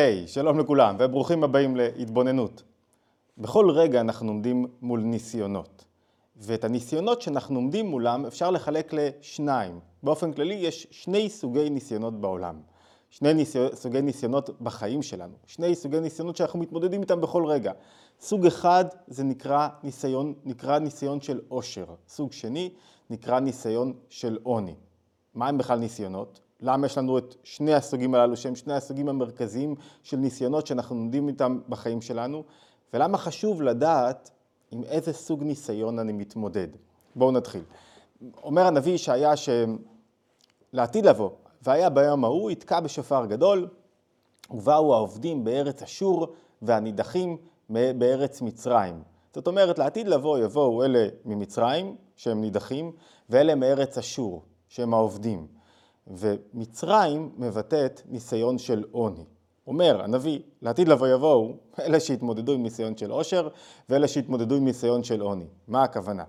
היי, שלום לכולם וברוכים הבאים להתבוננות. בכל רגע אנחנו עומדים מול ניסיונות, ואת הניסיונות שאנחנו עומדים מולם אפשר לחלק לשניים. באופן כללי יש שני סוגי ניסיונות בעולם, שני סוגי ניסיונות בחיים שלנו, שני סוגי ניסיונות שאנחנו מתמודדים איתם בכל רגע. סוג אחד זה נקרא ניסיון, נקרא ניסיון של עושר, סוג שני נקרא ניסיון של עוני. מה הם בכלל ניסיונות? למה יש לנו את שני הסוגים הללו שהם שני הסוגים המרכזיים של ניסיונות שאנחנו עומדים איתם בחיים שלנו ולמה חשוב לדעת עם איזה סוג ניסיון אני מתמודד. בואו נתחיל. אומר הנביא ישעיה שלעתיד לבוא, והיה ביום ההוא יתקע בשופר גדול ובאו העובדים בארץ אשור והנידחים בארץ מצרים. זאת אומרת לעתיד לבוא יבואו אלה ממצרים שהם נידחים ואלה מארץ אשור שהם העובדים. ומצרים מבטאת ניסיון של עוני. אומר הנביא, לעתיד לבוא יבואו אלה שהתמודדו עם ניסיון של עושר ואלה שהתמודדו עם ניסיון של עוני. מה הכוונה?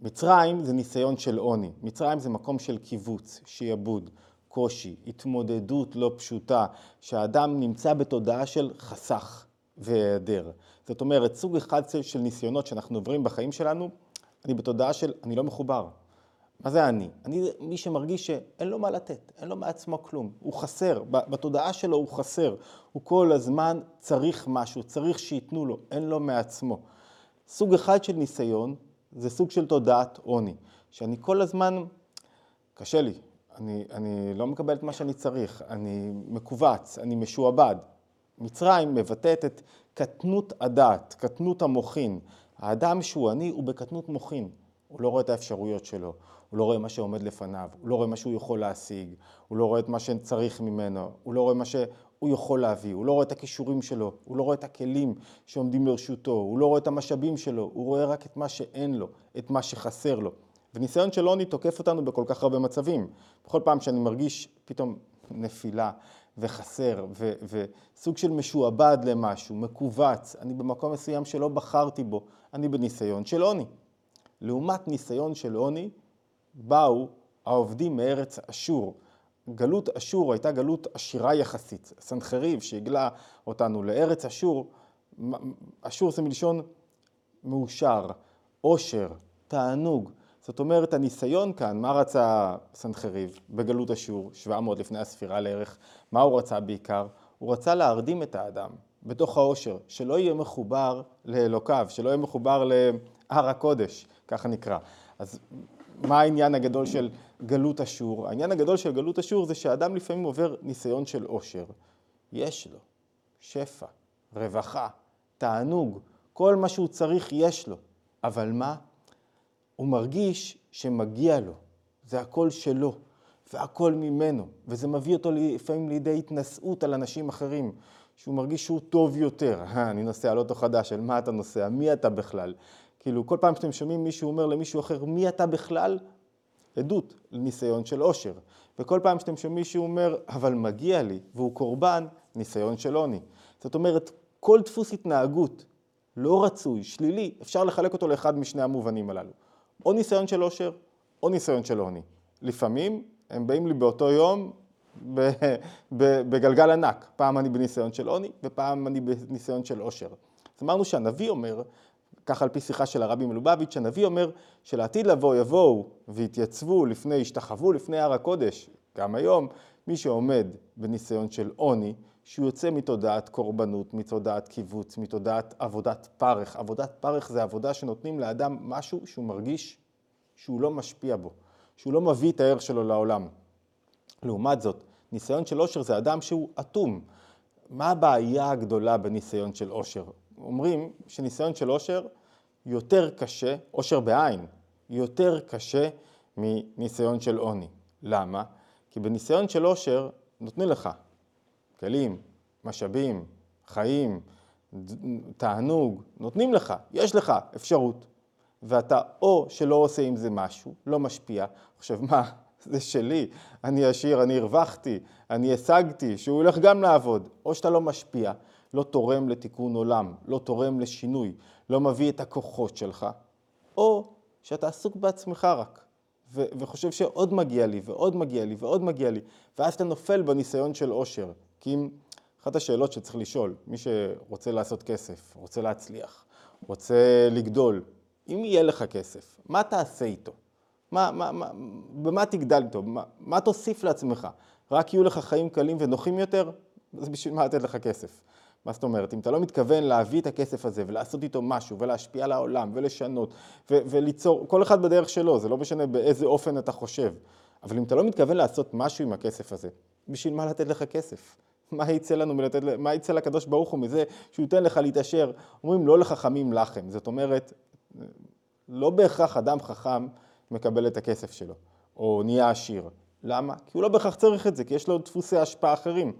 מצרים זה ניסיון של עוני, מצרים זה מקום של קיבוץ, שיעבוד, קושי, התמודדות לא פשוטה, שהאדם נמצא בתודעה של חסך והיעדר. זאת אומרת, סוג אחד של ניסיונות שאנחנו עוברים בחיים שלנו, אני בתודעה של אני לא מחובר. מה זה אני? אני מי שמרגיש שאין לו מה לתת, אין לו מעצמו כלום, הוא חסר, בתודעה שלו הוא חסר, הוא כל הזמן צריך משהו, צריך שייתנו לו, אין לו מעצמו. סוג אחד של ניסיון זה סוג של תודעת עוני, שאני כל הזמן, קשה לי, אני, אני לא מקבל את מה שאני צריך, אני מכווץ, אני משועבד. מצרים מבטאת את קטנות הדעת, קטנות המוחין. האדם שהוא עני הוא בקטנות מוחין, הוא לא רואה את האפשרויות שלו, הוא לא רואה מה שעומד לפניו, הוא לא רואה מה שהוא יכול להשיג, הוא לא רואה את מה שצריך ממנו, הוא לא רואה מה שהוא יכול להביא, הוא לא רואה את הכישורים שלו, הוא לא רואה את הכלים שעומדים לרשותו, הוא לא רואה את המשאבים שלו, הוא רואה רק את מה שאין לו, את מה שחסר לו. וניסיון של עוני תוקף אותנו בכל כך הרבה מצבים. בכל פעם שאני מרגיש פתאום נפילה וחסר ו- וסוג של משועבד למשהו, מכווץ, אני במקום מסוים שלא בחרתי בו, אני בניסיון של עוני. לעומת ניסיון של עוני, באו העובדים מארץ אשור. גלות אשור הייתה גלות עשירה יחסית. סנחריב שהגלה אותנו לארץ אשור, אשור זה מלשון מאושר, עושר, תענוג. זאת אומרת, הניסיון כאן, מה רצה סנחריב בגלות אשור, 700 לפני הספירה לערך, מה הוא רצה בעיקר? הוא רצה להרדים את האדם בתוך העושר, שלא יהיה מחובר לאלוקיו, שלא יהיה מחובר להר הקודש, ככה נקרא. אז מה העניין הגדול של גלות אשור? העניין הגדול של גלות אשור זה שאדם לפעמים עובר ניסיון של עושר. יש לו שפע, רווחה, תענוג, כל מה שהוא צריך יש לו. אבל מה? הוא מרגיש שמגיע לו, זה הכל שלו, והכל ממנו, וזה מביא אותו לפעמים לידי התנשאות על אנשים אחרים, שהוא מרגיש שהוא טוב יותר. אני נוסע על אוטו חדש, על מה אתה נוסע? מי אתה בכלל? כאילו, כל פעם שאתם שומעים מישהו אומר למישהו אחר, מי אתה בכלל? עדות לניסיון של עושר. וכל פעם שאתם שומעים מישהו אומר, אבל מגיע לי, והוא קורבן, ניסיון של עוני. זאת אומרת, כל דפוס התנהגות לא רצוי, שלילי, אפשר לחלק אותו לאחד משני המובנים הללו. או ניסיון של עושר, או ניסיון של עוני. לפעמים הם באים לי באותו יום בגלגל ענק. פעם אני בניסיון של עוני, ופעם אני בניסיון של עושר. אז אמרנו שהנביא אומר, ככה על פי שיחה של הרבי מלובביץ', הנביא אומר שלעתיד לבוא יבואו ויתייצבו לפני, ישתחוו לפני הר הקודש, גם היום, מי שעומד בניסיון של עוני, שהוא יוצא מתודעת קורבנות, מתודעת קיבוץ, מתודעת עבודת פרך. עבודת פרך זה עבודה שנותנים לאדם משהו שהוא מרגיש שהוא לא משפיע בו, שהוא לא מביא את הערך שלו לעולם. לעומת זאת, ניסיון של עושר זה אדם שהוא אטום. מה הבעיה הגדולה בניסיון של עושר? אומרים שניסיון של עושר יותר קשה, עושר בעין, יותר קשה מניסיון של עוני. למה? כי בניסיון של עושר נותנים לך כלים, משאבים, חיים, תענוג, נותנים לך, יש לך אפשרות, ואתה או שלא עושה עם זה משהו, לא משפיע, חושב מה, זה שלי, אני עשיר, אני הרווחתי, אני השגתי, שהוא הולך גם לעבוד, או שאתה לא משפיע, לא תורם לתיקון עולם, לא תורם לשינוי, לא מביא את הכוחות שלך, או שאתה עסוק בעצמך רק, ו- וחושב שעוד מגיע לי, ועוד מגיע לי, ועוד מגיע לי, ואז אתה נופל בניסיון של עושר. כי אם אחת השאלות שצריך לשאול, מי שרוצה לעשות כסף, רוצה להצליח, רוצה לגדול, אם יהיה לך כסף, מה תעשה איתו? מה, מה, מה, במה תגדל איתו? מה, מה תוסיף לעצמך? רק יהיו לך חיים קלים ונוחים יותר? אז בשביל מה לתת לך כסף? מה זאת אומרת? אם אתה לא מתכוון להביא את הכסף הזה ולעשות איתו משהו ולהשפיע על העולם ולשנות ו- וליצור, כל אחד בדרך שלו, זה לא משנה באיזה אופן אתה חושב, אבל אם אתה לא מתכוון לעשות משהו עם הכסף הזה, בשביל מה לתת לך כסף? מה יצא לנו מלתת, מה יצא לקדוש ברוך הוא מזה שהוא ייתן לך להתעשר? אומרים לא לחכמים לחם, זאת אומרת, לא בהכרח אדם חכם מקבל את הכסף שלו, או נהיה עשיר. למה? כי הוא לא בהכרח צריך את זה, כי יש לו דפוסי השפעה אחרים.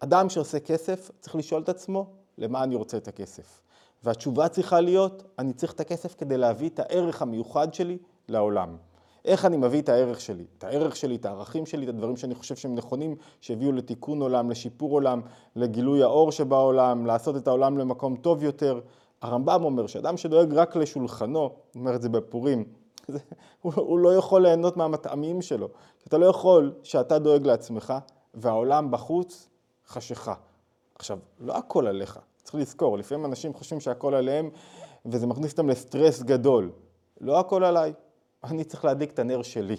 אדם שעושה כסף צריך לשאול את עצמו, למה אני רוצה את הכסף? והתשובה צריכה להיות, אני צריך את הכסף כדי להביא את הערך המיוחד שלי לעולם. איך אני מביא את הערך שלי? את הערך שלי, את הערכים שלי, את הדברים שאני חושב שהם נכונים, שהביאו לתיקון עולם, לשיפור עולם, לגילוי האור שבעולם, לעשות את העולם למקום טוב יותר. הרמב"ם אומר שאדם שדואג רק לשולחנו, הוא אומר את זה בפורים, הוא, הוא לא יכול ליהנות מהמטעמים שלו. אתה לא יכול שאתה דואג לעצמך והעולם בחוץ חשיכה. עכשיו, לא הכל עליך, צריך לזכור, לפעמים אנשים חושבים שהכל עליהם וזה מכניס אותם לסטרס גדול. לא הכל עליי, אני צריך להדליק את הנר שלי.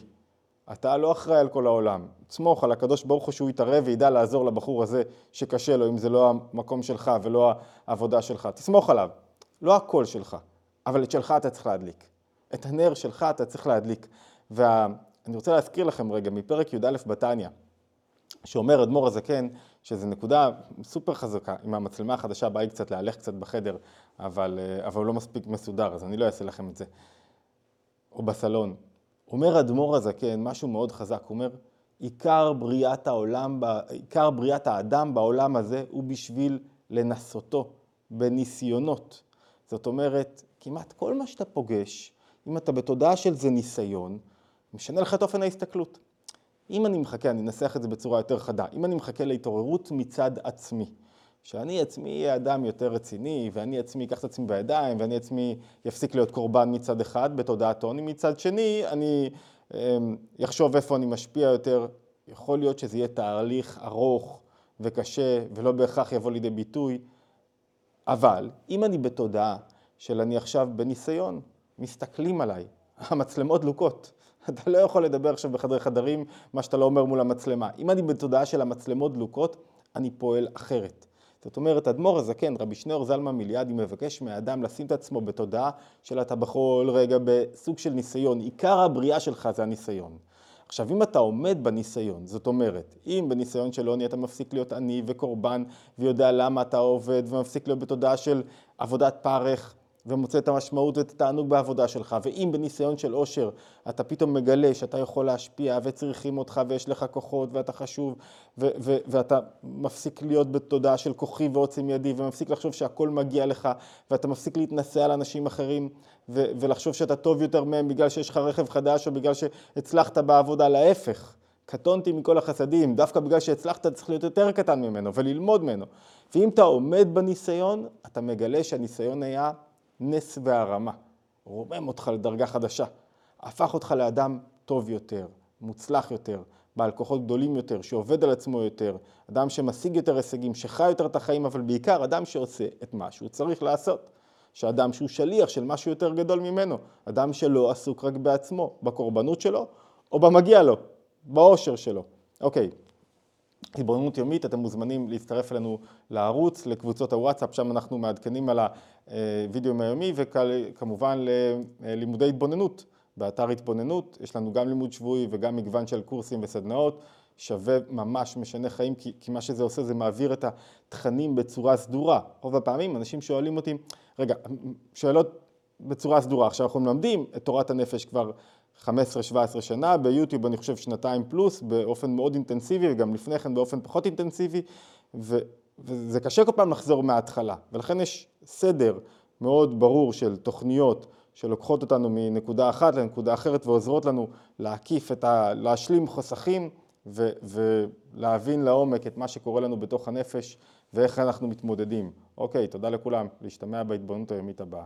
אתה לא אחראי על כל העולם. תסמוך על הקדוש ברוך הוא שהוא יתערב וידע לעזור לבחור הזה שקשה לו, אם זה לא המקום שלך ולא העבודה שלך. תסמוך עליו. לא הכל שלך, אבל את שלך אתה צריך להדליק. את הנר שלך אתה צריך להדליק. ואני רוצה להזכיר לכם רגע מפרק י"א בתניא, שאומר אדמו"ר הזקן, שזו נקודה סופר חזקה, עם המצלמה החדשה באה לי קצת להלך קצת בחדר, אבל, אבל הוא לא מספיק מסודר, אז אני לא אעשה לכם את זה. או בסלון. אומר אדמו"ר הזקן משהו מאוד חזק, הוא אומר, עיקר בריאת העולם, עיקר בריאת האדם בעולם הזה הוא בשביל לנסותו בניסיונות. זאת אומרת, כמעט כל מה שאתה פוגש, אם אתה בתודעה של זה ניסיון, משנה לך את אופן ההסתכלות. אם אני מחכה, אני אנסח את זה בצורה יותר חדה, אם אני מחכה להתעוררות מצד עצמי, שאני עצמי אהיה אדם יותר רציני, ואני עצמי אקח את עצמי בידיים, ואני עצמי יפסיק להיות קורבן מצד אחד בתודעת עוני, מצד שני אני אחשוב איפה אני משפיע יותר, יכול להיות שזה יהיה תהליך ארוך וקשה ולא בהכרח יבוא לידי ביטוי, אבל אם אני בתודעה של אני עכשיו בניסיון, מסתכלים עליי, המצלמות דלוקות. אתה לא יכול לדבר עכשיו בחדרי חדרים מה שאתה לא אומר מול המצלמה. אם אני בתודעה של המצלמות דלוקות, אני פועל אחרת. זאת אומרת, אדמו"ר הזקן, רבי שניאור זלמן מיליאדי, מבקש מהאדם לשים את עצמו בתודעה של אתה בכל רגע בסוג של ניסיון. עיקר הבריאה שלך זה הניסיון. עכשיו, אם אתה עומד בניסיון, זאת אומרת, אם בניסיון של עוני אתה מפסיק להיות עני וקורבן ויודע למה אתה עובד ומפסיק להיות בתודעה של עבודת פרך, ומוצא את המשמעות ואת התענוג בעבודה שלך, ואם בניסיון של עושר אתה פתאום מגלה שאתה יכול להשפיע וצריכים אותך ויש לך כוחות ואתה חשוב ו- ו- ואתה מפסיק להיות בתודעה של כוחי ועוצם ידי ומפסיק לחשוב שהכל מגיע לך ואתה מפסיק להתנשא על אנשים אחרים ו- ולחשוב שאתה טוב יותר מהם בגלל שיש לך רכב חדש או בגלל שהצלחת בעבודה, להפך. קטונתי מכל החסדים, דווקא בגלל שהצלחת צריך להיות יותר קטן ממנו וללמוד ממנו. ואם אתה עומד בניסיון, אתה מגלה שהניסיון היה נס והרמה, רומם אותך לדרגה חדשה, הפך אותך לאדם טוב יותר, מוצלח יותר, בעל כוחות גדולים יותר, שעובד על עצמו יותר, אדם שמשיג יותר הישגים, שחי יותר את החיים, אבל בעיקר אדם שעושה את מה שהוא צריך לעשות. שאדם שהוא שליח של משהו יותר גדול ממנו, אדם שלא עסוק רק בעצמו, בקורבנות שלו, או במגיע לו, באושר שלו. אוקיי, התבוננות יומית, אתם מוזמנים להצטרף אלינו לערוץ, לקבוצות הוואטסאפ, שם אנחנו מעדכנים על הווידאו היומי, וכמובן ללימודי התבוננות. באתר התבוננות, יש לנו גם לימוד שבועי וגם מגוון של קורסים וסדנאות, שווה ממש משנה חיים, כי, כי מה שזה עושה זה מעביר את התכנים בצורה סדורה. רוב הפעמים אנשים שואלים אותי, רגע, שאלות בצורה סדורה, עכשיו אנחנו מלמדים את תורת הנפש כבר 15-17 שנה, ביוטיוב אני חושב שנתיים פלוס, באופן מאוד אינטנסיבי, וגם לפני כן באופן פחות אינטנסיבי, ו, וזה קשה כל פעם לחזור מההתחלה, ולכן יש סדר מאוד ברור של תוכניות שלוקחות אותנו מנקודה אחת לנקודה אחרת ועוזרות לנו להקיף את ה... להשלים חוסכים ו, ולהבין לעומק את מה שקורה לנו בתוך הנפש ואיך אנחנו מתמודדים. אוקיי, תודה לכולם, להשתמע בהתבוננות היומית הבאה.